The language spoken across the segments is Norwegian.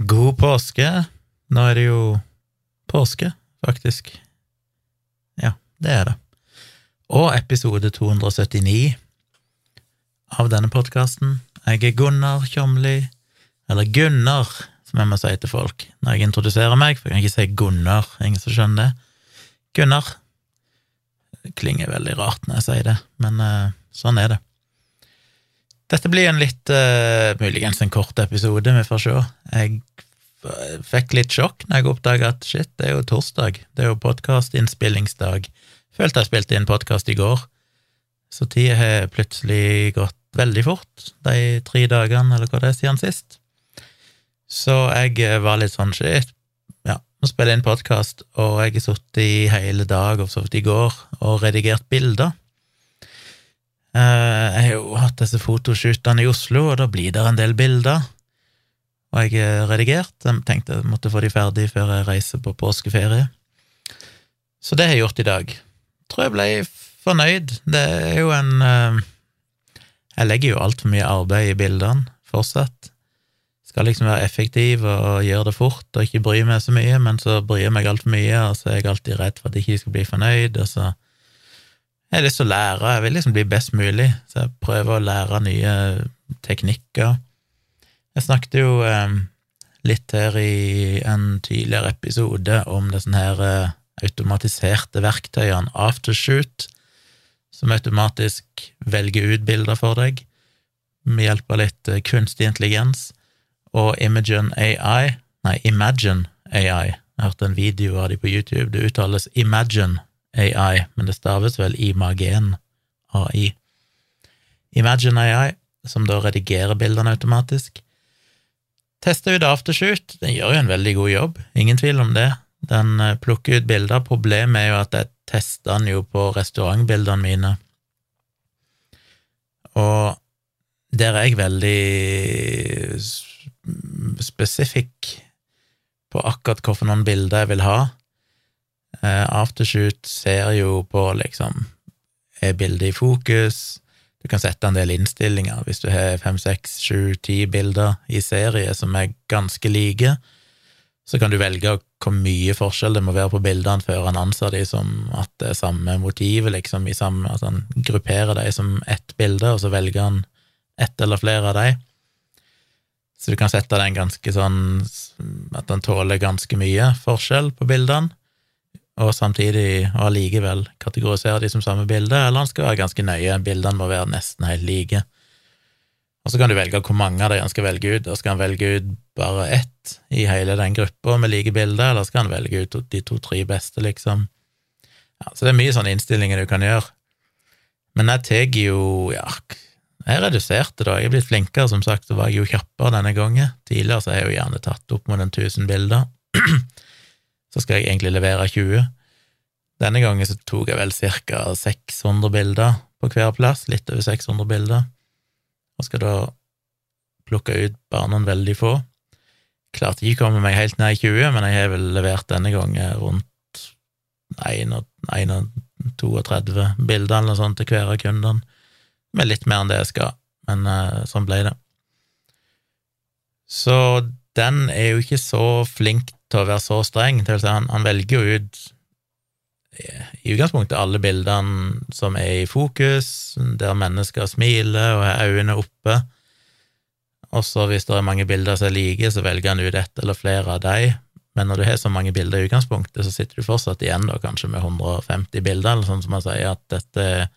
God påske. Nå er det jo påske, faktisk. Ja, det er det. Og episode 279 av denne podkasten. Jeg er Gunnar Kjomli, eller Gunnar, som jeg må si til folk når jeg introduserer meg, for jeg kan ikke si Gunnar, ingen som skjønner det. Gunnar. Det klinger veldig rart når jeg sier det, men uh, sånn er det. Dette blir en litt uh, muligens en kort episode, vi får se. Jeg fikk litt sjokk når jeg oppdaga at shit, det er jo torsdag, det er jo podkastinnspillingsdag. Følte jeg spilte inn podkast i går, så tida har plutselig gått veldig fort, de tre dagene, eller hva det er, siden sist. Så jeg eh, var litt sånn shit, ja, nå spiller jeg inn podkast, og jeg har sittet i hele dag, og så vidt i går, og redigert bilder. Eh, jeg har jo hatt disse fotoshootene i Oslo, og da blir det en del bilder. Og jeg har redigert. Jeg tenkte jeg måtte få de ferdig før jeg reiser på påskeferie. Så det har jeg gjort i dag. Tror jeg ble fornøyd. Det er jo en eh, Jeg legger jo altfor mye arbeid i bildene, fortsatt. Skal liksom være effektiv og gjøre det fort og ikke bry meg så mye, men så bryr jeg meg altfor mye, og så er jeg alltid redd for at jeg ikke skal bli fornøyd, og så jeg har lyst til å lære, jeg vil liksom bli best mulig, så jeg prøver å lære nye teknikker. Jeg snakket jo eh, litt her i en tidligere episode om disse her eh, automatiserte verktøyene Aftershoot, som automatisk velger ut bilder for deg med hjelp av litt eh, kunstig intelligens, og Imagen AI, nei, Imagine AI. Jeg hørte en video av de på YouTube, det uttales Imagine AI, men det staves vel Imagen AI. Imagine AI, som da redigerer bildene automatisk. Testa ut Aftershoot, den gjør jo en veldig god jobb, ingen tvil om det. Den eh, plukker ut bilder. Problemet er jo at jeg tester den jo på restaurantbildene mine, og der er jeg veldig spesifikk på akkurat hvilke bilder jeg vil ha. Eh, Aftershoot ser jo på liksom Er bildet i fokus? Du kan sette en del innstillinger. Hvis du har fem, seks, sju, ti bilder i serie som er ganske like, så kan du velge hvor mye forskjell det må være på bildene før han anser de som at det er samme motivet, liksom, i samme, at han grupperer de som ett bilde, og så velger han ett eller flere av de. Så du kan sette den ganske sånn at den tåler ganske mye forskjell på bildene og samtidig og allikevel kategorisere de som samme bilde, eller han skal være ganske nøye, bildene må være nesten helt like. Og så kan du velge hvor mange av dem han skal velge ut, og skal han velge ut bare ett i hele den gruppa med like bilder, eller skal han velge ut de to-tre beste, liksom. Ja, så det er mye sånne innstillinger du kan gjøre. Men jeg tar jo, ja, jeg reduserte da, jeg er blitt flinkere, som sagt, så var jeg jo kjappere denne gangen. Tidligere så har jeg jo gjerne tatt opp mot en tusen bilder. så skal jeg egentlig levere 20. Denne gangen så tok jeg vel ca. 600 bilder på hver plass, litt over 600 bilder, og skal da plukke ut bare noen veldig få. Klarte ikke å komme meg helt ned i 20, men jeg har vel levert denne gangen rundt 31-32 bilder eller noe sånt til hver av kundene, med litt mer enn det jeg skal, men uh, sånn ble det. Så den er jo ikke så flink til å være så streng. Til å si, han, han velger jo ut i utgangspunktet alle bildene som er i fokus, der mennesker smiler og har øynene oppe. Og så hvis det er mange bilder som er like, så velger han ut ett eller flere av dem. Men når du har så mange bilder i utgangspunktet, så sitter du fortsatt igjen da kanskje med 150 bilder, eller sånn som man sier, at dette er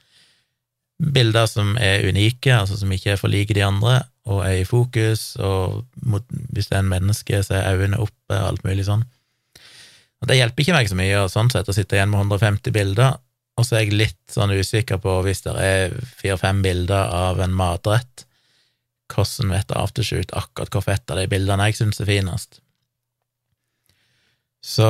bilder som er unike, altså som ikke er for like de andre, og er i fokus, og mot, hvis det er en menneske, så er øynene oppe, alt mulig sånn. Og Det hjelper ikke meg så mye, sånn sett, å sitte igjen med 150 bilder, og så er jeg litt sånn usikker på, hvis det er fire-fem bilder av en matrett, hvordan vet Aftershoot akkurat hvor fett av de bildene jeg syns er finest? Så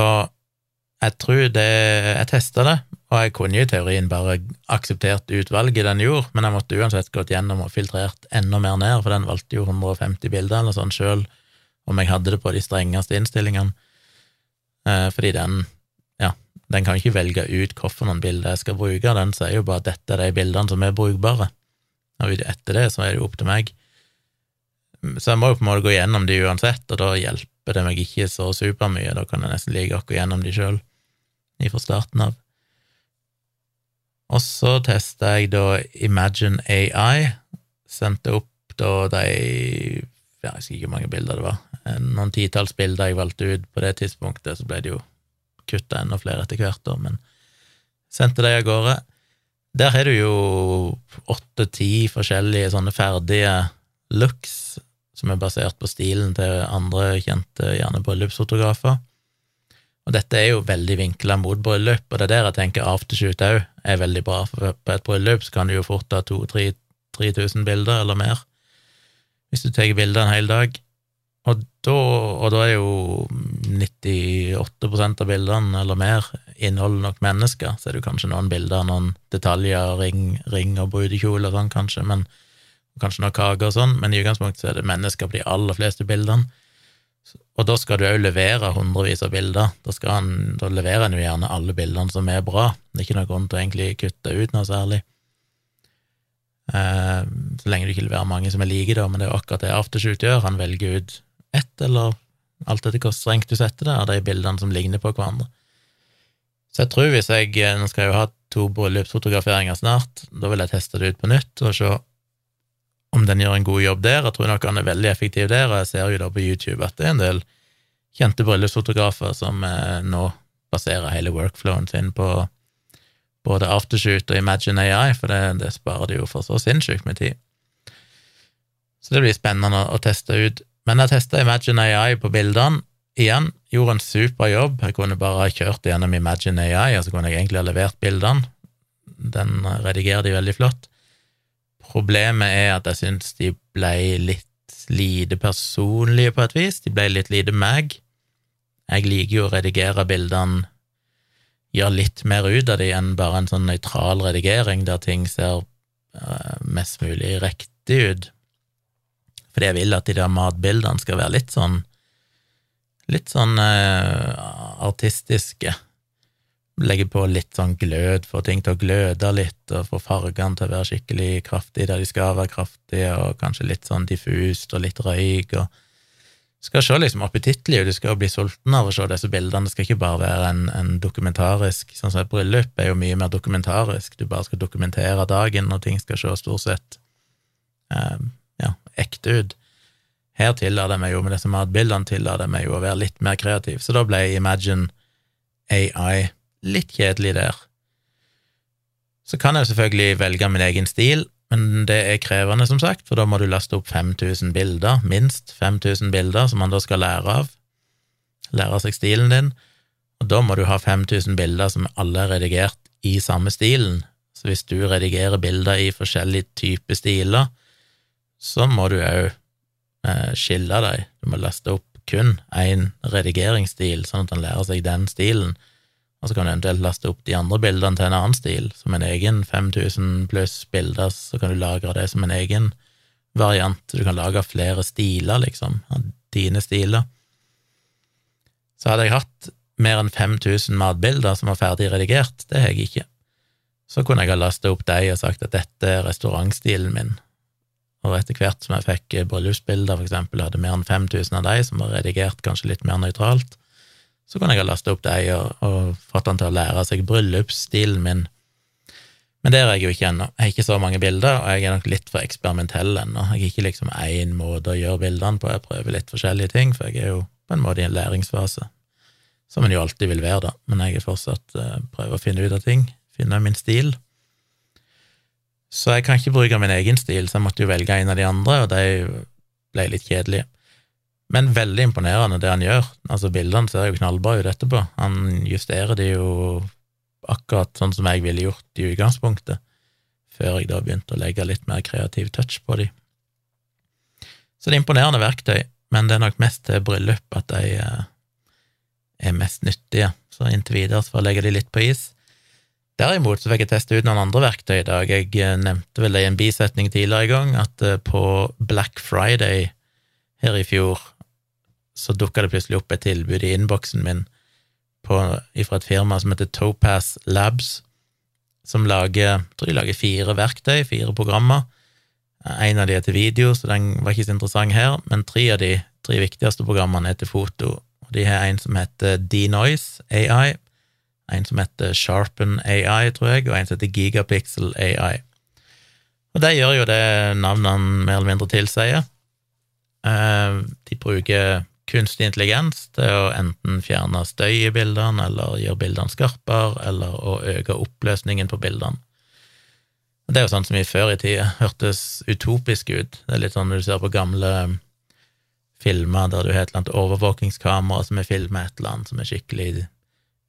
jeg tror det Jeg testa det, og jeg kunne i teorien bare akseptert utvalget den gjorde, men jeg måtte uansett gått gjennom og filtrert enda mer ned, for den valgte jo 150 bilder eller sånn sjøl, om jeg hadde det på de strengeste innstillingene. Eh, fordi den, ja, den kan ikke velge ut hvilke bilder jeg skal bruke, den sier jo bare at dette er de bildene som er brukbare, og etter det så er det jo opp til meg. Så jeg må jo på en måte gå gjennom de uansett, og da hjelper det meg ikke så supermye. Da kan jeg nesten like å gå gjennom de sjøl ifra starten av. Og så testa jeg da Imagine AI. Sendte opp da de Jeg husker ikke hvor mange bilder det var. Noen titalls bilder jeg valgte ut på det tidspunktet, så ble det jo kutta enda flere etter hvert, da, men sendte de av gårde. Der har du jo åtte-ti forskjellige sånne ferdige looks som er basert på stilen til andre kjente, gjerne bryllupsfotografer. Og dette er jo veldig vinkla mot bryllup, og det er der jeg tenker aftershoot òg er veldig bra, for på et bryllup så kan du jo fort ha 2000-3000 bilder eller mer, hvis du tar bilder en hel dag. Og da, og da er jo 98% av bildene eller mer inneholder nok mennesker, så er det jo kanskje noen bilder, noen detaljer, ring, ring og brudekjole og sånn, kanskje, men kanskje noen kaker og sånn, men i utgangspunktet er det mennesker på de aller fleste bildene. Og da skal du òg levere hundrevis av bilder. Da, skal han, da leverer han jo gjerne alle bildene som er bra. Det er ikke noen grunn til å egentlig kutte ut noe særlig. Eh, så lenge du ikke leverer mange som er like, da, men det er jo akkurat det Aftershoot gjør. Han velger ut ett, eller alt etter hvor strengt du setter det, av de bildene som ligner på hverandre. Så jeg tror hvis jeg eh, Nå skal jeg jo ha to bryllupsfotograferinger snart, da vil jeg teste det ut på nytt og se om den gjør en god jobb der. Jeg tror nok han er veldig effektiv der, og jeg ser jo da på YouTube at det er en del kjente bryllupsfotografer som eh, nå baserer hele workflowen sin på både Aftershoot og Imagine AI, for det, det sparer de jo for så sinnssykt med tid. Så det blir spennende å teste ut men jeg testa Imagine AI på bildene. Igjen, gjorde en super jobb. Jeg kunne bare kjørt gjennom Imagine AI, og så kunne jeg egentlig ha levert bildene. Den redigerer de veldig flott. Problemet er at jeg syns de ble litt lite personlige på et vis. De ble litt lite meg. Jeg liker jo å redigere bildene, gjøre litt mer ut av dem enn bare en sånn nøytral redigering der ting ser uh, mest mulig riktig ut. Fordi jeg vil at de der matbildene skal være litt sånn Litt sånn uh, artistiske. Legge på litt sånn glød, få ting til å gløde litt, og få fargene til å være skikkelig kraftige der de skal være kraftige, og kanskje litt sånn diffust og litt røyk, og skal se liksom appetittlig ut, du skal bli sulten av å se disse bildene, det skal ikke bare være en, en dokumentarisk Sånn som et bryllup er jo mye mer dokumentarisk, du bare skal dokumentere dagen, og ting skal se stort sett eh, ja, ekte ut. Her tillater meg jo, med disse matbildene tillater meg jo å være litt mer kreativ, så da ble Imagine AI litt kjedelig der. Så kan jeg selvfølgelig velge min egen stil, men det er krevende, som sagt, for da må du laste opp 5000 bilder, minst 5000 bilder, som man da skal lære av. Lære seg stilen din. Og da må du ha 5000 bilder som alle er redigert i samme stilen. Så hvis du redigerer bilder i forskjellige typer stiler, så må du òg eh, skille deg. Du må laste opp kun én redigeringsstil, sånn at han lærer seg den stilen, og så kan du eventuelt laste opp de andre bildene til en annen stil, som en egen 5000 pluss bilder, så kan du lagre det som en egen variant. Du kan lage flere stiler, liksom, av dine stiler. Så hadde jeg hatt mer enn 5000 matbilder som var ferdig redigert, det har jeg ikke. Så kunne jeg ha lastet opp de og sagt at dette er restaurantstilen min, og etter hvert som jeg fikk bryllupsbilder, for eksempel, hadde mer enn 5000 av de som var redigert kanskje litt mer nøytralt, så kunne jeg ha lasta opp deg og, og fått han til å lære seg bryllupsstilen min. Men der er jeg jo ikke ennå. Jeg har ikke så mange bilder, og jeg er nok litt for eksperimentell ennå. Jeg har ikke liksom én måte å gjøre bildene på, jeg prøver litt forskjellige ting, for jeg er jo på en måte i en læringsfase, som en jo alltid vil være, da, men jeg er fortsatt uh, prøver å finne ut av ting, finne min stil. Så jeg kan ikke bruke min egen stil, så jeg måtte jo velge en av de andre, og de ble litt kjedelige. Men veldig imponerende det han gjør. Altså, bildene ser jo knallbra ut etterpå. Han justerer de jo akkurat sånn som jeg ville gjort i utgangspunktet, før jeg da begynte å legge litt mer kreativ touch på de. Så det er imponerende verktøy, men det er nok mest til bryllup at de eh, er mest nyttige, så inntil videre så får jeg legge de litt på is. Derimot så fikk jeg teste ut noen andre verktøy i dag. Jeg eh, nevnte vel det i en bisetning tidligere i gang, at eh, på Black Friday her i fjor så dukka det plutselig opp et tilbud i innboksen min på, fra et firma som heter Topaz Labs, som lager jeg tror de lager fire verktøy, fire programmer. En av de er til video, så den var ikke så interessant her, men tre av de tre viktigste programmene er til foto. Og De har en som heter Denoise AI, en som heter Sharpen AI, tror jeg, og en som heter Gigapixel AI. Og de gjør jo det navnene mer eller mindre tilsier. Eh, de bruker kunstig intelligens til å enten fjerne støy i bildene, eller gjøre bildene skarpere, eller å øke oppløsningen på bildene. Det er jo sånn som i før i tida hørtes utopisk ut. Det er litt sånn når du ser på gamle filmer der du har et eller annet overvåkingskamera som er filmet et eller annet som er skikkelig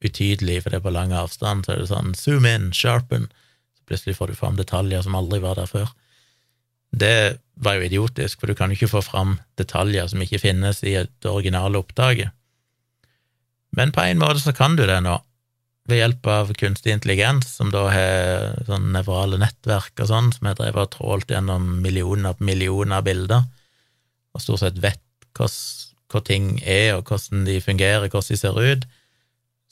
utydelig, for det er på lang avstand, så er det sånn zoom in, sharpen, så plutselig får du fram detaljer som aldri var der før. Det var jo idiotisk, for du kan jo ikke få fram detaljer som ikke finnes i det originale opptaket. Men på en måte så kan du det nå, ved hjelp av kunstig intelligens, som da har sånn nevrale nettverk og sånn, som har drevet og trålt gjennom millioner på millioner av bilder, og stort sett vet hva ting er, og hvordan de fungerer, hvordan de ser ut,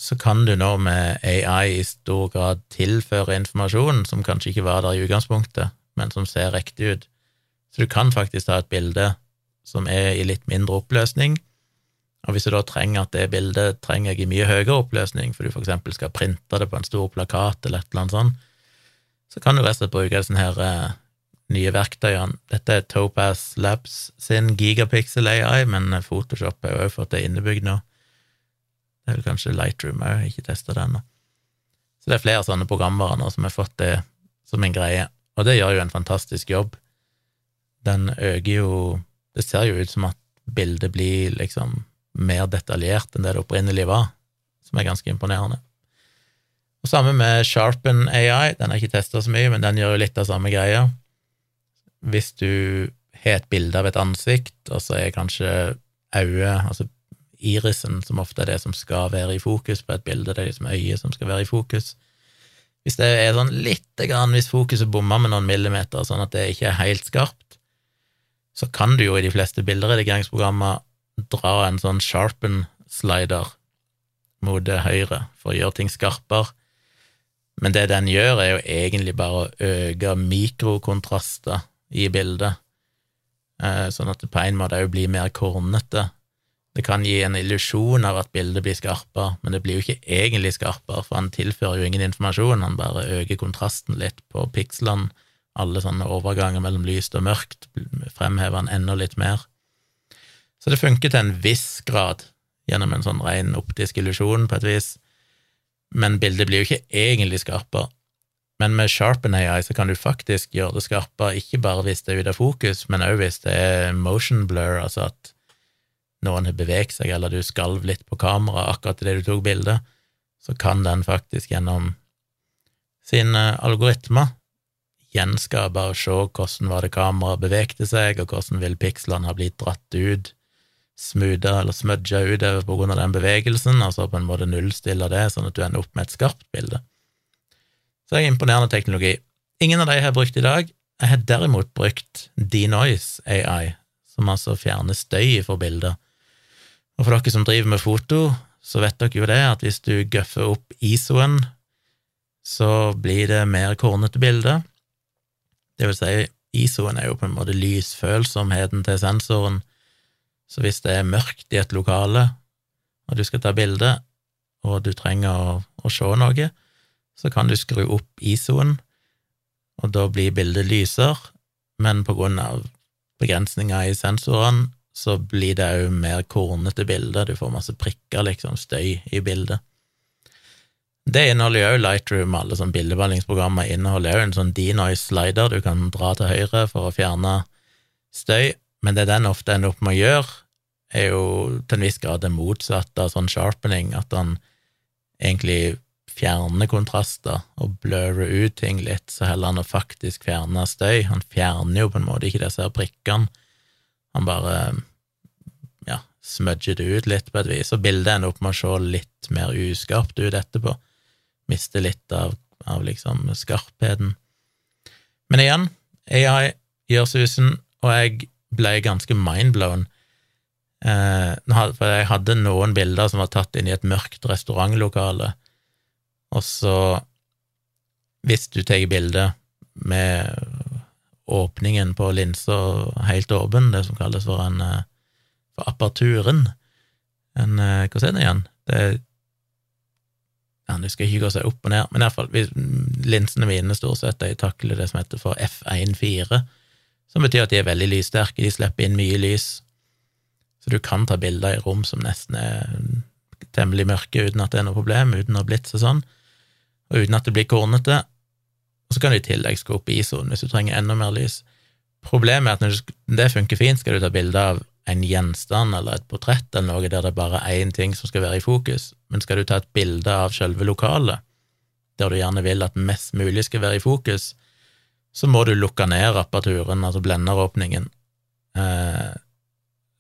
så kan du nå med AI i stor grad tilføre informasjon som kanskje ikke var der i utgangspunktet, men som ser riktig ut. Så du kan faktisk ta et bilde som er i litt mindre oppløsning, og hvis du da trenger at det bildet trenger jeg i mye høyere oppløsning, for du eksempel skal printe det på en stor plakat eller et eller annet sånt, så kan du rett og slett bruke sånne her eh, nye verktøyene. Dette er Topaz Labs sin Gigapixel AI, men Photoshop har jo fått det innebygd nå. Det er vel kanskje Lightroom òg, ikke testa det ennå. Så det er flere sånne programvare nå som har fått det som en greie, og det gjør jo en fantastisk jobb. Den øker jo Det ser jo ut som at bildet blir liksom mer detaljert enn det det opprinnelig var, som er ganske imponerende. Og Samme med Sharpen AI, den har ikke testa så mye, men den gjør jo litt av samme greia. Hvis du har et bilde av et ansikt, og så er kanskje øyet, altså irisen, som ofte er det som skal være i fokus på et bilde, det er liksom øyet som skal være i fokus. Hvis det er sånn lite grann, hvis fokuset bommer med noen millimeter, sånn at det ikke er helt skarpt, så kan du jo i de fleste bilderedigeringsprogrammer dra en sånn sharpen-slider mot høyre for å gjøre ting skarpere. Men det den gjør, er jo egentlig bare å øke mikrokontraster i bildet, eh, sånn at det på en måte òg blir mer kornete. Det kan gi en illusjon av at bildet blir skarpere, men det blir jo ikke egentlig skarpere, for han tilfører jo ingen informasjon, han bare øker kontrasten litt på pikslene. Alle sånne overganger mellom lyst og mørkt fremhever han enda litt mer. Så det funker til en viss grad, gjennom en sånn ren optisk illusjon, på et vis, men bildet blir jo ikke egentlig skarpere. Men med Sharpen AI så kan du faktisk gjøre det skarpere, ikke bare hvis det er ute av fokus, men òg hvis det er motion blur, altså at noen har beveget seg, eller du skalv litt på kamera akkurat idet du tok bildet, så kan den faktisk gjennom sine algoritmer gjenskape og se hvordan var det kameraet bevegte seg, og hvordan vil pikslene ha blitt dratt ut smuda eller smudga utover på grunn av den bevegelsen, altså på en måte nullstille det, sånn at du ender opp med et skarpt bilde. Så det er imponerende teknologi. Ingen av de har brukt i dag. Jeg har derimot brukt Denoise AI, som altså fjerner støy for bilder. Og for dere som driver med foto, så vet dere jo det, at hvis du guffer opp ISO-en, så blir det mer kornete bilde. Det vil si, ISO-en er jo på en måte lysfølsomheten til sensoren, så hvis det er mørkt i et lokale, og du skal ta bilde, og du trenger å, å se noe, så kan du skru opp ISO-en, og da blir bildet lysere, men på grunn av begrensninger i sensorene så blir det òg mer kornete bilder, du får masse prikker, liksom, støy i bildet. Det inneholder jo òg Lightroom, alle sånne bildebehandlingsprogrammer inneholder òg en sånn denoise slider du kan dra til høyre for å fjerne støy, men det den ofte ender opp med å gjøre, er jo til en viss grad det motsatte av sånn sharpening, at han egentlig fjerner kontraster og blurrer ut ting litt, så heller han å faktisk fjerne støy. Han fjerner jo på en måte ikke disse her prikkene, han bare ja, smudger det ut litt på et vis, og bildet ender opp med å se litt mer uskarpt ut etterpå, mister litt av, av liksom skarpheten. Men igjen, AI gjør susen, og jeg ble ganske mindblown Eh, for jeg hadde noen bilder som var tatt inn i et mørkt restaurantlokale, og så, hvis du tar bilde med åpningen på linsa helt åpen, det som kalles for en eh, for aperturen. En eh, Hva er det igjen? Det er ja, Du skal ikke gå seg opp og ned, men iallfall, linsene mine stort sett de takler det som heter for F1.4, som betyr at de er veldig lyssterke, de slipper inn mye lys, så du kan ta bilder i rom som nesten er temmelig mørke uten at det er noe problem, uten å blitt sånn, og uten at det blir kornete. Og så kan du i tillegg skru opp ISO-en hvis du trenger enda mer lys. Problemet er at når det funker fint, skal du ta bilde av en gjenstand eller et portrett eller noe der det er bare én ting som skal være i fokus, men skal du ta et bilde av selve lokalet, der du gjerne vil at mest mulig skal være i fokus, så må du lukke ned apparaturen, altså blenderåpningen. Eh,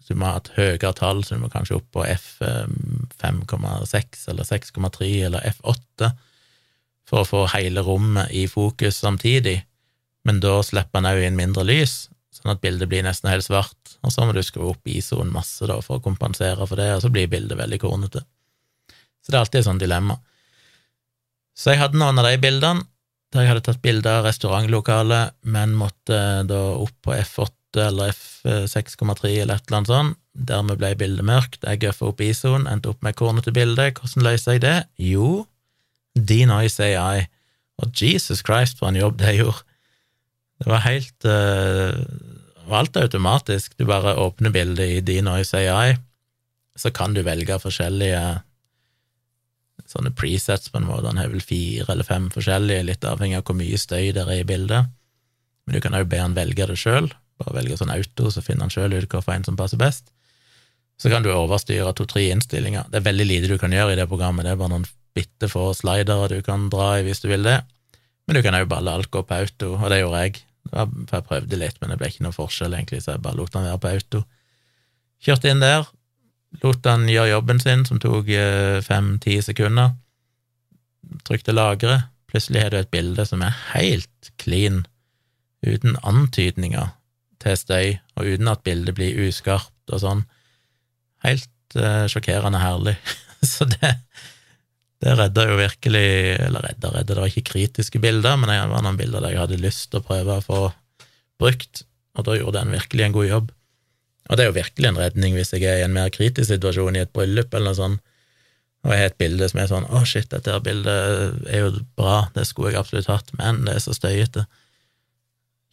så du må ha et høyere tall, så du må kanskje opp på F5,6 eller 6,3 eller F8 for å få hele rommet i fokus samtidig, men da slipper en òg inn mindre lys, sånn at bildet blir nesten helt svart, og så må du skru opp ISO-en masse da for å kompensere for det, og så blir bildet veldig kornete. Så det er alltid et sånt dilemma. Så jeg hadde noen av de bildene der jeg hadde tatt bilde av restaurantlokalet, men måtte da opp på F8 eller F6,3 eller et eller annet sånt. Dermed ble bildet mørkt. Jeg gøffa opp ISO-en, endte opp med kornete bilde. Hvordan løser jeg det? Jo, Denoise AI. Og Jesus Christ, for en jobb det gjorde! Det var helt uh, Alt er automatisk. Du bare åpner bildet i Denoise AI, så kan du velge forskjellige sånne presets, på en måte. Han har vel fire eller fem forskjellige, litt avhengig av hvor mye støy det er i bildet. Men du kan òg be han velge det sjøl. Bare velge sånn auto, så finner han sjøl ut hvilken som passer best. Så kan du overstyre to-tre innstillinger. Det er veldig lite du kan gjøre i det programmet, det er bare noen bitte få slidere du kan dra i hvis du vil det. Men du kan òg bare la alt gå på auto, og det gjorde jeg. Jeg prøvde litt, men det ble ikke noe forskjell, egentlig, så jeg bare lot han være på auto. Kjørte inn der, lot han gjøre jobben sin, som tok eh, fem-ti sekunder. Trykte lagre. Plutselig har du et bilde som er helt clean, uten antydninger til støy, og uten at bildet blir uskarpt og sånn. Helt uh, sjokkerende herlig. Så det, det redda jo virkelig Eller redda, redda, det var ikke kritiske bilder, men det var noen bilder der jeg hadde lyst til å prøve å få brukt, og da gjorde den virkelig en god jobb. Og det er jo virkelig en redning hvis jeg er i en mer kritisk situasjon, i et bryllup eller noe sånt, og jeg har et bilde som er sånn 'Å, shit, dette her bildet er jo bra, det skulle jeg absolutt hatt, men det er så støyete'.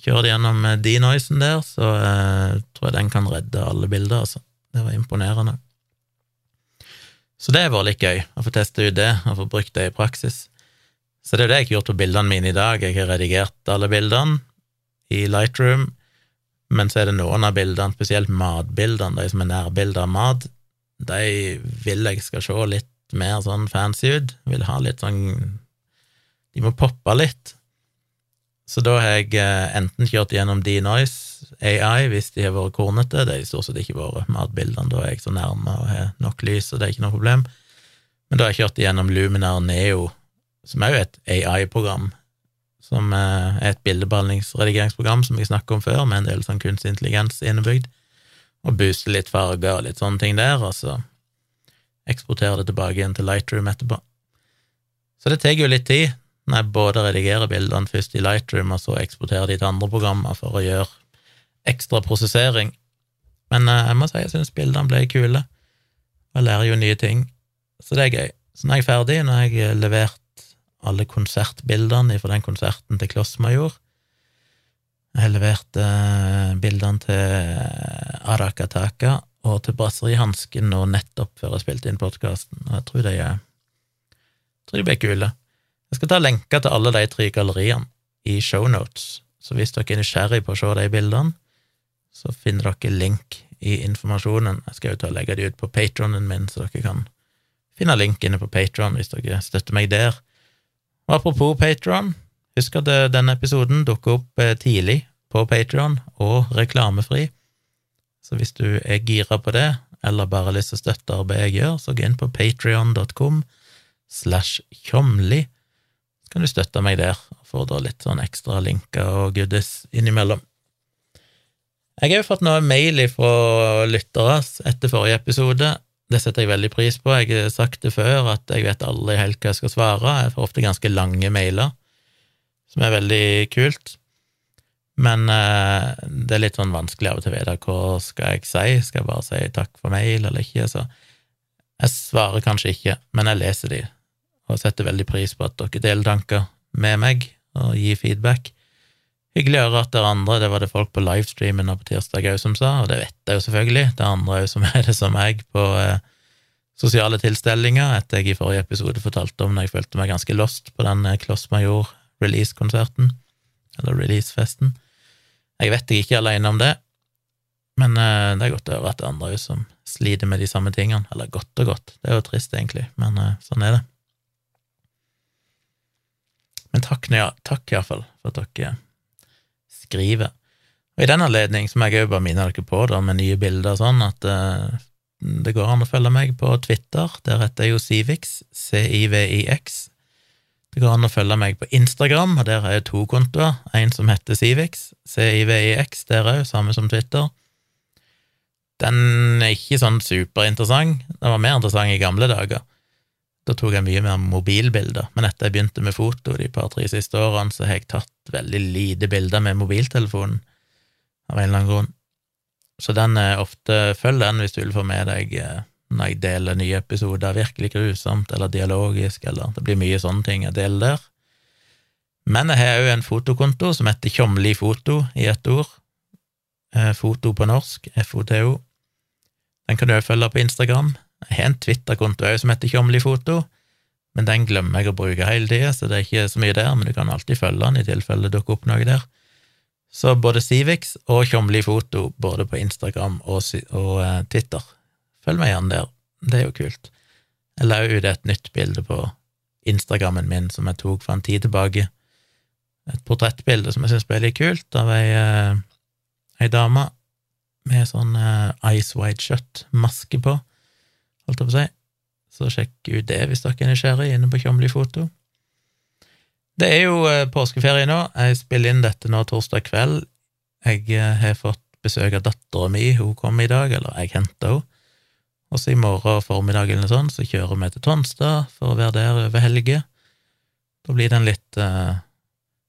Kjører det gjennom eh, denoisen der, så eh, tror jeg den kan redde alle bilder, altså. Det var imponerende. Så det har vært litt gøy, å få teste ut det, og få brukt det i praksis. Så det er det jeg har gjort på bildene mine i dag. Jeg har redigert alle bildene i Lightroom, men så er det noen av bildene, spesielt matbildene, de som er nærbilder av mat, de vil jeg skal se litt mer sånn fancy ut. Vil ha litt sånn De må poppe litt. Så da har jeg eh, enten kjørt gjennom Denoise AI hvis de har vært kornete, det har stort sett ikke vært matbildene, da er jeg så nærme og har nok lys, og det er ikke noe problem. Men da har jeg kjørt gjennom Luminar Neo, som er jo et AI-program, som eh, er et bildebehandlingsredigeringsprogram som vi snakket om før, med en del sånn kunstig intelligens innebygd, og booster litt farger og litt sånne ting der, og så eksportere det tilbake igjen til Lightroom etterpå. Så det tar jo litt tid, når jeg både redigerer bildene først i Lightroom, og så eksporterer de til andre programmer for å gjøre ekstra prosessering. Men eh, jeg må si jeg syns bildene ble kule, jeg lærer jo nye ting, så det er gøy. Så når jeg er ferdig, når jeg har levert alle konsertbildene fra den konserten til Klossmajor Jeg har levert eh, bildene til Arakataka og til Brasserihansken nå nettopp før jeg spilte inn podkasten, og jeg tror de, jeg tror de ble kule. Jeg skal ta lenker til alle de tre galleriene i shownotes, så hvis dere er nysgjerrig på å se de bildene, så finner dere link i informasjonen. Jeg skal jo ta og legge de ut på patronen min, så dere kan finne link inne på Patron hvis dere støtter meg der. Og apropos Patron, husk at eh, denne episoden dukker opp eh, tidlig på Patron og reklamefri. Så hvis du er gira på det, eller bare har lyst til å støtte arbeidet jeg gjør, så gå inn på patrion.com slash tjomli, kan du støtte meg der og få da litt sånn ekstra linker og goodies innimellom. Jeg har jo fått noe mail fra lyttere etter forrige episode. Det setter jeg veldig pris på. Jeg har sagt det før, at jeg vet aldri helt hva jeg skal svare. Jeg får ofte ganske lange mailer, som er veldig kult. Men eh, det er litt sånn vanskelig av og til å vite hva skal jeg si, skal jeg bare si takk for mail eller ikke, så jeg svarer kanskje ikke, men jeg leser de, og setter veldig pris på at dere deler tanker med meg og gir feedback. Hyggelig å høre at det er andre, det var det folk på livestreamen på tirsdag òg som sa, og det vet jeg jo selvfølgelig, det er andre òg som er det som meg på eh, sosiale tilstelninger, etter jeg i forrige episode fortalte om når jeg følte meg ganske lost på den eh, Kloss Major release-konserten, eller release-festen. Jeg vet jeg ikke er alene om det, men eh, det er godt å høre at det er andre som sliter med de samme tingene. Eller godt og godt, det er jo trist, egentlig, men eh, sånn er det. Men takk, ja, takk iallfall for at dere skriver. Og i den anledning må jeg òg bare minne dere på, da, med nye bilder og sånn, at uh, det går an å følge meg på Twitter. Der heter jeg jo Civix, C-I-V-I-X. Det går an å følge meg på Instagram, og der har jeg to kontoer. En som heter Civix, C-I-V-I-X, der òg, samme som Twitter. Den er ikke sånn superinteressant. Den var mer interessant i gamle dager. Da tok jeg mye mer mobilbilder, men etter jeg begynte med foto de par-tre siste årene, så har jeg tatt veldig lite bilder med mobiltelefonen, av en eller annen grunn. Så den er ofte Følg den hvis du vil få med deg eh, når jeg deler nye episoder, virkelig grusomt eller dialogisk, eller det blir mye sånne ting jeg deler der. Men jeg har òg en fotokonto som heter Tjomli foto, i ett ord. Eh, foto på norsk, FOTO. Den kan du òg følge på Instagram. Jeg har en Twitter-konto òg som heter Tjomli foto, men den glemmer jeg å bruke hele tida, så det er ikke så mye der, men du kan alltid følge den i tilfelle det dukker opp noe der. Så både Civix og Tjomli foto, både på Instagram og, og uh, Twitter. Følg meg gjerne der, det er jo kult. Jeg la ut et nytt bilde på Instagrammen min som jeg tok for en tid tilbake. Et portrettbilde som jeg syns ble litt kult, av ei, uh, ei dame med sånn uh, Ice White Shut-maske på, holdt jeg på å si. Så sjekk ut det hvis dere er nysgjerrig, inne på Tjomli foto. Det er jo uh, påskeferie nå. Jeg spiller inn dette nå torsdag kveld. Jeg har fått besøk av dattera mi, hun kom i dag, eller jeg henta henne. Og så i morgen formiddag eller noe sånt, så kjører vi til Tonstad for å være der over helge. Da blir det en litt eh,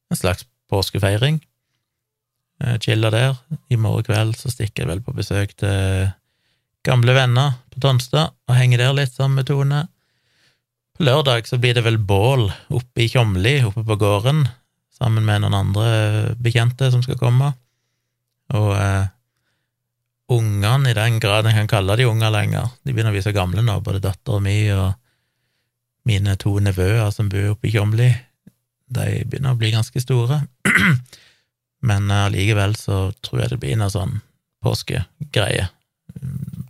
en slags påskefeiring. Jeg chiller der. I morgen kveld så stikker jeg vel på besøk til gamle venner på Tonstad og henger der litt sammen med Tone. På lørdag så blir det vel bål oppe i Tjomli, oppe på gården, sammen med noen andre bekjente som skal komme. Og eh, ungene, i den grad en kan kalle de unger lenger, de begynner å bli så gamle nå, både dattera mi og mine to nevøer som bor oppe i Tjomli, de begynner å bli ganske store. Men allikevel så tror jeg det blir noe sånn påskegreie.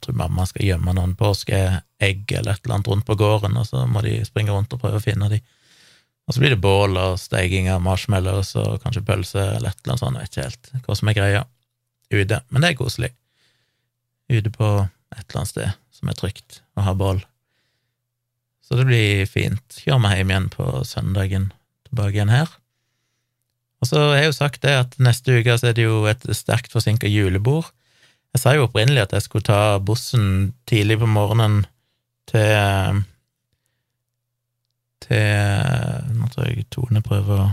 Tror mamma skal gjemme noen påskeegg eller et eller annet rundt på gården, og så må de springe rundt og prøve å finne de. Og så blir det bål og steking av marshmallows og kanskje pølse eller et eller annet sånt, jeg vet ikke helt hva som er greia ute, men det er koselig ute på et eller annet sted som er trygt, å ha bål. Så det blir fint. Kjører vi hjem igjen på søndagen, tilbake igjen her. Og så har jeg jo sagt det at neste uke så er det jo et sterkt forsinka julebord. Jeg sa jo opprinnelig at jeg skulle ta bussen tidlig på morgenen til til Nå tror jeg Tone prøver å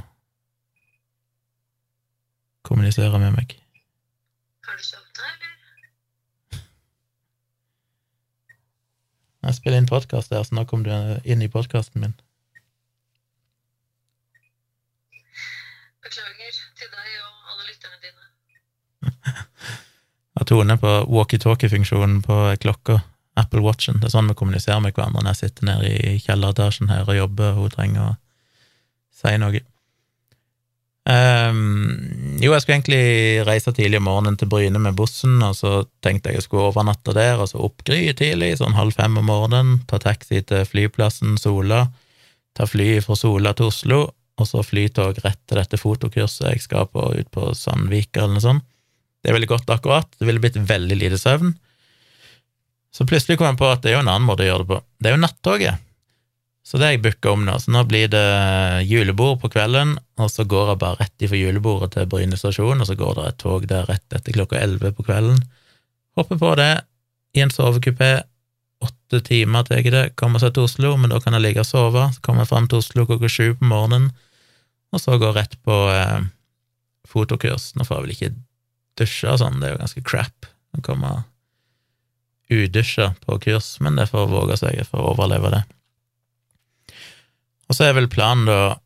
kommunisere med meg. Har du sovna, eller? Jeg spiller inn podkast der, så nå kom du inn i podkasten min. Beklager til deg og alle lytterne dine. Har Tone på walkietalkie-funksjonen på klokka, Apple Watchen. Det er sånn vi kommuniserer med hverandre når jeg sitter nede i kjelleretasjen her og jobber, og hun trenger å si noe. Um, jo, jeg skulle egentlig reise tidlig om morgenen til Bryne med bussen, og så tenkte jeg jeg skulle overnatte der, og så opp tidlig, sånn halv fem om morgenen, ta taxi til flyplassen Sola, ta fly fra Sola til Oslo, og så flytog rett til dette fotokurset jeg skal på ut på Sandvika eller noe sånt. Det ville gått akkurat, det ville blitt veldig lite søvn. Så plutselig kom jeg på at det er jo en annen måte å gjøre det på. Det er jo nattoget. Så det har jeg booka om nå. Så nå blir det julebord på kvelden, og så går jeg bare rett ifra julebordet til Bryne stasjon, og så går det et tog der rett etter klokka elleve på kvelden. Hopper på det i en sovekupé. Åtte timer tar det, kommer seg til Oslo, men da kan jeg ligge og sove. Så kommer jeg fram til Oslo klokka sju på morgenen, og så går jeg rett på eh, fotokurs. Nå får jeg vel ikke dusje og sånn, det er jo ganske crap å komme udusja på kurs, men det får våge seg for å overleve det. Og så er vel planen da,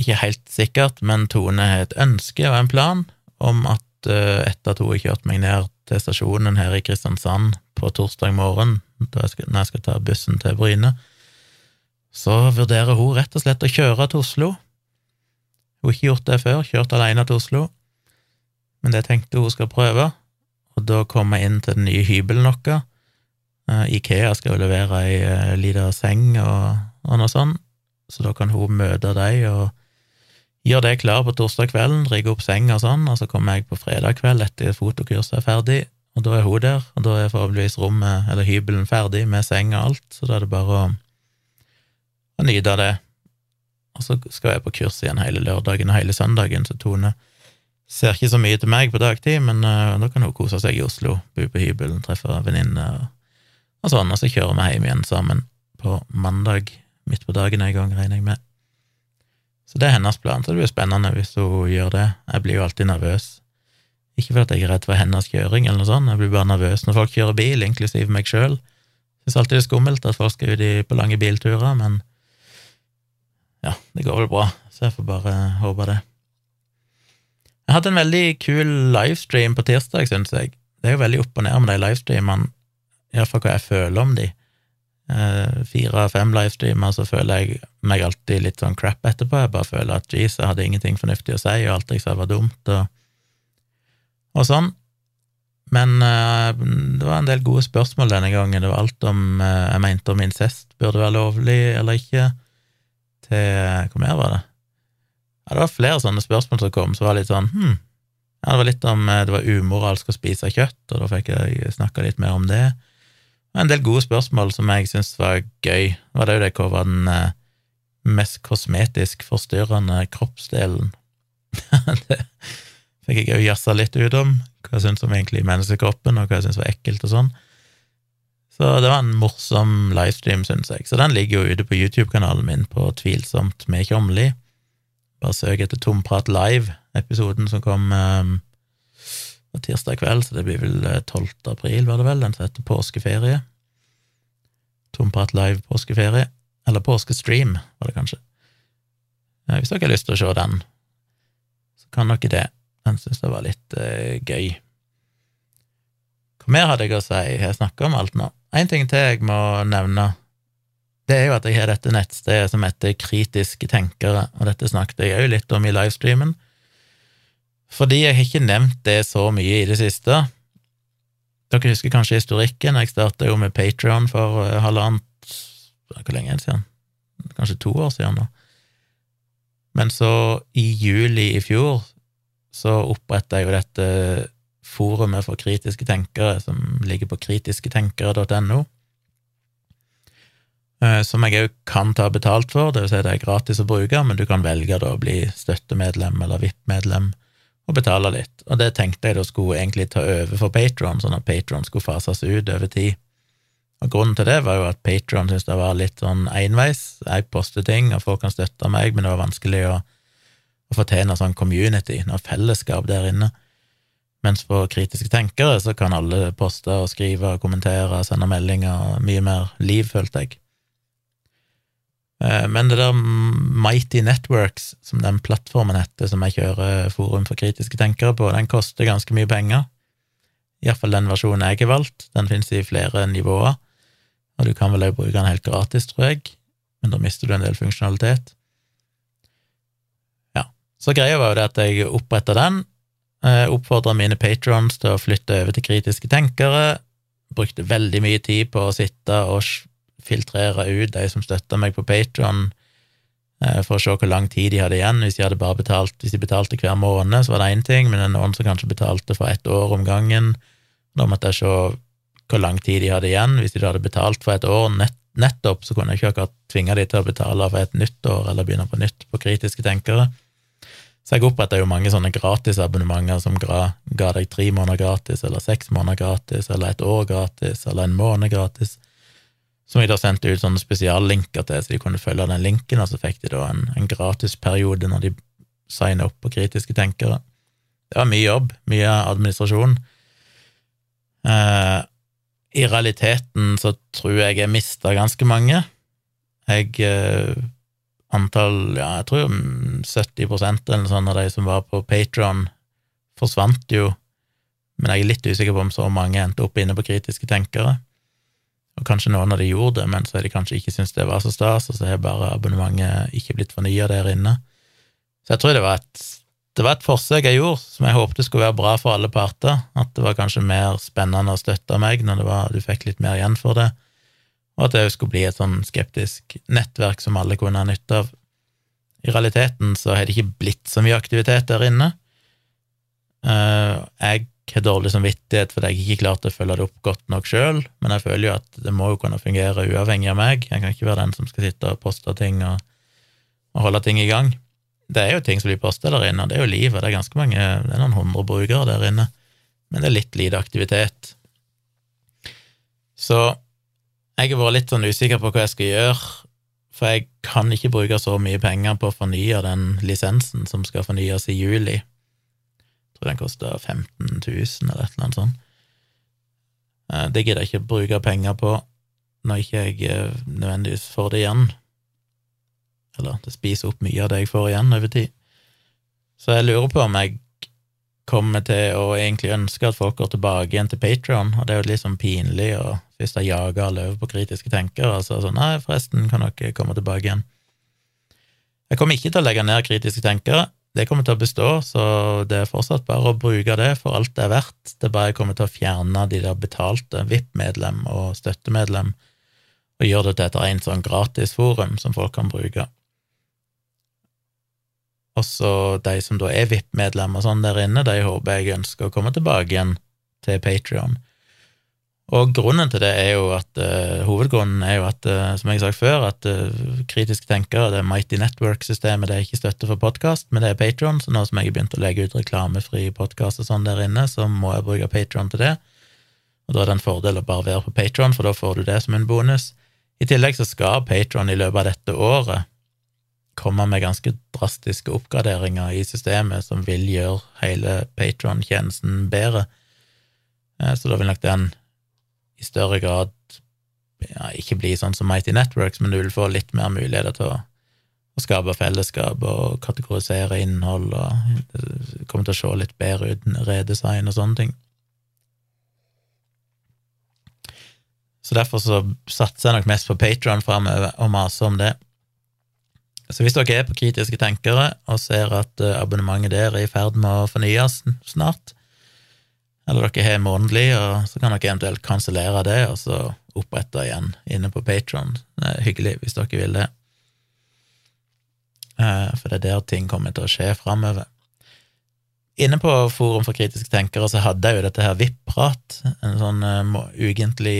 ikke helt sikkert, men Tone har et ønske og en plan om at uh, etter at hun har kjørt meg ned til stasjonen her i Kristiansand på torsdag morgen, jeg skal, når jeg skal ta bussen til Bryne, så vurderer hun rett og slett å kjøre til Oslo. Hun har ikke gjort det før, kjørt alene til Oslo, men det tenkte hun skal prøve, og da komme inn til den nye hybelen vår. Uh, Ikea skal jo levere ei uh, lita seng og, og noe sånt, så da kan hun møte dem og gjøre det klar på torsdag kvelden, rigge opp seng og sånn, og så kommer jeg på fredag kveld etter fotokurset er ferdig, og da er hun der, og da er forhåpentligvis rommet, eller hybelen, ferdig med seng og alt, så da er det bare å, å nyte det. Og så skal jeg på kurs igjen hele lørdagen og hele søndagen, så Tone ser ikke så mye til meg på dagtid, men uh, da kan hun kose seg i Oslo, bo på hybelen, treffe venninner og, og sånn, og så kjører vi hjem igjen sammen på mandag midt på dagen en gang, regner jeg med. Så det er hennes plan, så det blir spennende hvis hun gjør det. Jeg blir jo alltid nervøs. Ikke fordi jeg er redd for hennes kjøring, eller noe sånt, jeg blir bare nervøs når folk kjører bil, inklusiv meg sjøl. Syns alltid det er skummelt at folk skal ut på lange bilturer, men ja, det går vel bra, så jeg får bare håpe det. Jeg hadde en veldig kul livestream på tirsdag, syns jeg. Det er jo veldig opp og ned med de livestreamene, iallfall hva jeg føler om de. Eh, fire-fem livestreamer, så føler jeg meg alltid litt sånn crap etterpå. Jeg bare føler at jeez, jeg hadde ingenting fornuftig å si, og alt jeg sa var dumt, og, og sånn. Men uh, det var en del gode spørsmål denne gangen. Det var alt om uh, jeg mente om incest burde være lovlig eller ikke, til Hvor mer var det? Ja, det var flere sånne spørsmål som kom, som var litt sånn hm. Ja, det var litt om det var umoralsk å spise kjøtt, og da fikk jeg snakka litt mer om det en del gode spørsmål som jeg syntes var gøy. Var det jo det hva var den eh, mest kosmetisk forstyrrende kroppsdelen? det fikk jeg òg jazza litt ut om, hva jeg syntes om egentlig menneskekroppen, og hva jeg syntes var ekkelt og sånn. Så det var en morsom livestream, syns jeg. Så den ligger jo ute på YouTube-kanalen min på Tvilsomt med Tjomli. Bare søk etter Tomprat live, episoden som kom um, på tirsdag kveld, så det blir vel 12. Eh, april, var det vel, den som heter Påskeferie. Tomprat live påskeferie. Eller påskestream, var det kanskje. Hvis dere har lyst til å se den, så kan dere det. Den syns jeg var litt uh, gøy. Hva mer hadde jeg å si? Jeg snakker om alt nå. En ting til jeg må nevne, det er jo at jeg har dette nettstedet som heter Kritiske tenkere, og dette snakket jeg òg litt om i livestreamen. Fordi jeg har ikke nevnt det så mye i det siste. Dere husker kanskje historikken. Jeg starta jo med Patrion for uh, halvannet Hvor lenge er det siden? Kanskje to år siden nå. Men så, i juli i fjor, så oppretta jeg jo dette forumet for kritiske tenkere, som ligger på kritisketenkere.no. Eh, som jeg òg kan ta betalt for, det vil si det er gratis å bruke, men du kan velge da å bli støttemedlem eller VIP-medlem og betale litt. Og det tenkte jeg da skulle egentlig ta over for Patron, sånn at Patron skulle fases ut over tid. Og grunnen til det var jo at Patron syntes det var litt sånn enveis. Jeg poster ting, og folk kan støtte meg, men det var vanskelig å, å få til noe sånn community, noe fellesskap der inne. Mens for kritiske tenkere så kan alle poste og skrive og kommentere og sende meldinger, mye mer liv, følte jeg. Eh, men det der Mighty Networks, som den plattformen heter, som jeg kjører Forum for kritiske tenkere på, den koster ganske mye penger. Iallfall den versjonen jeg har valgt. Den finnes i flere nivåer, og du kan vel også bruke den helt gratis, tror jeg, men da mister du en del funksjonalitet. Ja, så greia var jo det at jeg oppretta den, eh, oppfordra mine patrons til å flytte over til kritiske tenkere, brukte veldig mye tid på å sitte og filtrere ut de som støtta meg på Patron, eh, for å se hvor lang tid de hadde igjen. Hvis de hadde bare betalt, hvis de betalte hver måned, så var det én ting, men det er noen som kanskje betalte for ett år om gangen. Da måtte jeg se hvor lang tid de hadde igjen. Hvis de hadde betalt for et år nett, nettopp, så kunne jeg ikke akkurat tvinge de til å betale for et nytt år eller begynne på nytt på kritiske tenkere. Så jeg oppretta jo mange sånne gratisabonnementer som ga, ga deg tre måneder gratis, eller seks måneder gratis, eller et år gratis, eller en måned gratis som jeg da sendte ut sånne spesiallinker til, så de kunne følge den linken, og så fikk de da en, en gratisperiode når de signa opp på kritiske tenkere. det var mye jobb, mye administrasjon. Eh, I realiteten så tror jeg jeg mista ganske mange. Jeg eh, Antall Ja, jeg tror 70 eller noe sånt av de som var på Patron, forsvant jo, men jeg er litt usikker på om så mange endte opp inne på kritiske tenkere. Og kanskje noen av de gjorde det, men så har de kanskje ikke syntes det var så stas, og så har bare abonnementet ikke blitt fornya der inne. Så jeg tror det var et det var et forsøk jeg gjorde, som jeg håpte skulle være bra for alle parter. At det var kanskje mer spennende å støtte meg når var, du fikk litt mer igjen for det, og at det skulle bli et sånn skeptisk nettverk som alle kunne ha nytte av. I realiteten så har det ikke blitt så mye aktivitet der inne. Eh, jeg har dårlig samvittighet fordi jeg ikke klarte å følge det opp godt nok sjøl, men jeg føler jo at det må jo kunne fungere uavhengig av meg. Jeg kan ikke være den som skal sitte og poste ting og, og holde ting i gang. Det er jo ting som blir posta der inne, det er jo livet. Det er ganske mange, det er noen hundre brukere der inne, men det er litt lite aktivitet. Så jeg har vært litt sånn usikker på hva jeg skal gjøre, for jeg kan ikke bruke så mye penger på å fornye den lisensen som skal fornyes i juli. Tror den koster 15 000 eller et eller annet sånt. Eh, det gidder jeg ikke bruke penger på når ikke jeg eh, nødvendigvis får det igjen. Eller det spiser opp mye av det jeg får igjen over tid. Så jeg lurer på om jeg kommer til å egentlig ønske at folk går tilbake igjen til Patron, og det er jo litt sånn pinlig og hvis jeg jager alle over på kritiske tenkere, så sånn nei, forresten, kan dere komme tilbake igjen. Jeg kommer ikke til å legge ned kritiske tenkere, det kommer til å bestå, så det er fortsatt bare å bruke det for alt det er verdt. Det er bare jeg kommer til å fjerne de der betalte VIP-medlem og støttemedlem, og gjøre det til et rent sånn gratisforum som folk kan bruke. Også de som da er VIP-medlemmer sånn der inne, de håper jeg ønsker å komme tilbake igjen til Patrion. Og grunnen til det er jo at uh, hovedgrunnen er jo at, uh, som jeg har sagt før, at uh, kritiske tenkere, det Mighty Network-systemet, det er ikke støtte for podkast, men det er Patron, så nå som jeg har begynt å legge ut reklamefri podkast og sånn der inne, så må jeg bruke Patron til det. Og da er det en fordel å bare være på Patron, for da får du det som en bonus. I tillegg så skal Patron i løpet av dette året komme med ganske drastiske oppgraderinger i systemet som vil gjøre hele Patron-tjenesten bedre. Så da vil nok den større grad ja, ikke bli sånn som Mighty Networks, men du vil få litt mer muligheter til å, å skape fellesskap og kategorisere innhold, og det kommer til å se litt bedre ut, redesign og sånne ting. Så derfor så satser jeg nok mest på Patron framover og maser om det. Så hvis dere er på Kritiske tenkere og ser at eh, abonnementet der er i ferd med å fornyes snart, eller dere har månedlig, og så kan dere eventuelt kansellere det og så opprette igjen inne på Patron. Hyggelig hvis dere vil det. Eh, for det er der ting kommer til å skje framover. Inne på Forum for kritiske tenkere så hadde jeg jo dette her VIP-prat, en sånn ugentlig ukentlig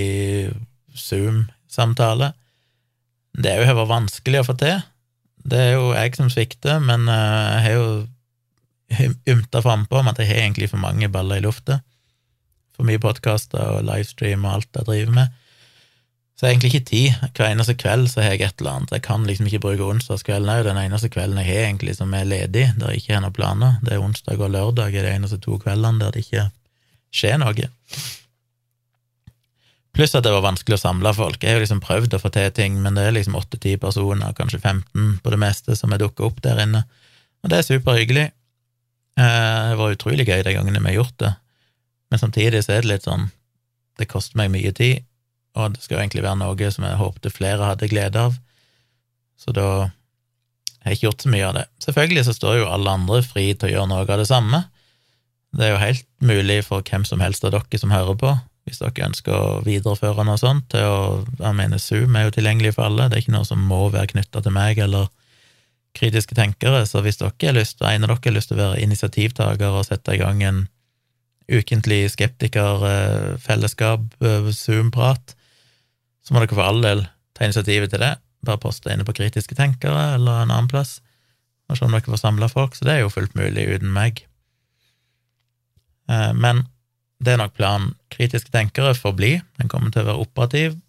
Zoom-samtale. Det er jo vanskelig å få til. Det er jo jeg som svikter, men eh, jeg har jo ymta frampå om at jeg har egentlig for mange baller i lufta. For mye podkaster og livestream og alt jeg driver med. Så jeg har egentlig ikke tid. Hver eneste kveld så har jeg et eller annet. Jeg kan liksom ikke bruke onsdagskvelden òg. Den eneste kvelden jeg har egentlig som er ledig, der jeg ikke har noen planer, det er onsdag og lørdag, er de eneste to kveldene der det ikke skjer noe. Pluss at det var vanskelig å samle folk. Jeg har jo liksom prøvd å få til ting, men det er liksom åtte-ti personer, kanskje 15 på det meste, som er dukka opp der inne. Og det er superhyggelig. Eh, det var utrolig gøy de gangene vi har gjort det, men samtidig så er det litt sånn Det koster meg mye tid, og det skal jo egentlig være noe som jeg håpte flere hadde glede av, så da har jeg ikke gjort så mye av det. Selvfølgelig så står jo alle andre fri til å gjøre noe av det samme. Det er jo helt mulig for hvem som helst av dere som hører på, hvis dere ønsker å videreføre noe sånt. Til å, jeg mener, Zoom er jo tilgjengelig for alle, det er ikke noe som må være knytta til meg eller kritiske tenkere, så hvis dere har lyst, en av dere har lyst til å være initiativtaker og sette i gang en ukentlig skeptikerfellesskap, eh, Zoom-prat, så må dere for all del ta initiativet til det. Bare poste inne på kritiske tenkere eller en annen plass, og se om dere får samla folk. Så det er jo fullt mulig uten meg. Eh, men det er nok planen. Kritiske tenkere får bli, den kommer til å være operativ,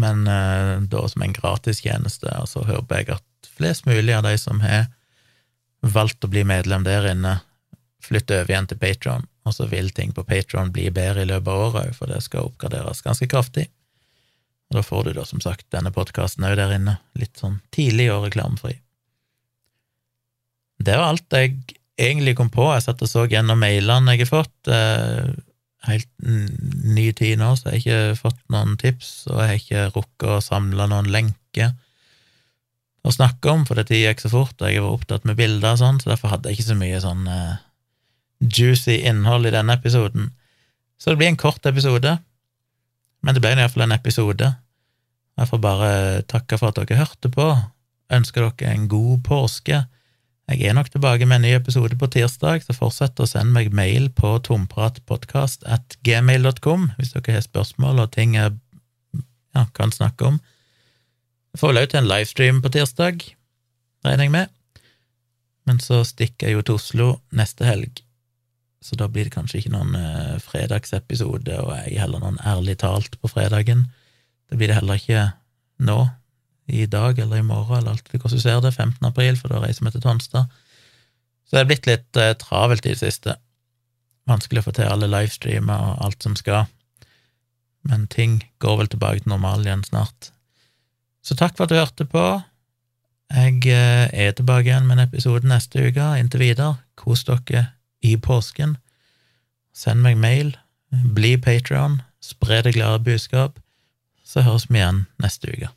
men eh, da som en gratistjeneste. Og så håper jeg at flest mulig av de som har valgt å bli medlem der inne, flytter over igjen til Patron, og så vil ting på Patron bli bedre i løpet av året òg, for det skal oppgraderes ganske kraftig. Og da får du da som sagt denne podkasten òg der inne, litt sånn tidlig og reklamefri. Det var alt jeg egentlig kom på. Jeg satt og så gjennom mailene jeg har fått. Eh, helt ny tid nå, så jeg har ikke fått noen tips, og jeg har ikke rukket å samle noen lenker å snakke om, for det gikk så fort, og jeg var opptatt med bilder og sånn, så derfor hadde jeg ikke så mye sånn uh, juicy innhold i denne episoden. Så det blir en kort episode, men det ble iallfall en episode. Jeg får bare takke for at dere hørte på, ønsker dere en god påske. Jeg er nok tilbake med en ny episode på tirsdag, så fortsett å sende meg mail på tompratpodkast at gmail.com hvis dere har spørsmål og ting jeg ja, kan snakke om. Jeg får vel òg til en livestream på tirsdag, regner jeg med. Men så stikker jeg jo til Oslo neste helg, så da blir det kanskje ikke noen eh, fredagsepisode, og jeg heller noen ærlig talt på fredagen. Det blir det heller ikke nå, i dag eller i morgen, eller alt hvordan du ser det, 15. april, for da reiser vi til Tonstad. Så det er blitt litt eh, travelt i det siste. Vanskelig å få til alle livestreamer og alt som skal. Men ting går vel tilbake til normalen igjen snart. Så takk for at du hørte på. Jeg eh, er tilbake igjen med en episode neste uke. Inntil videre, kos dere i påsken. Send meg mail. Bli Patrion. Spre det glade budskap. Så høres vi igjen neste uke.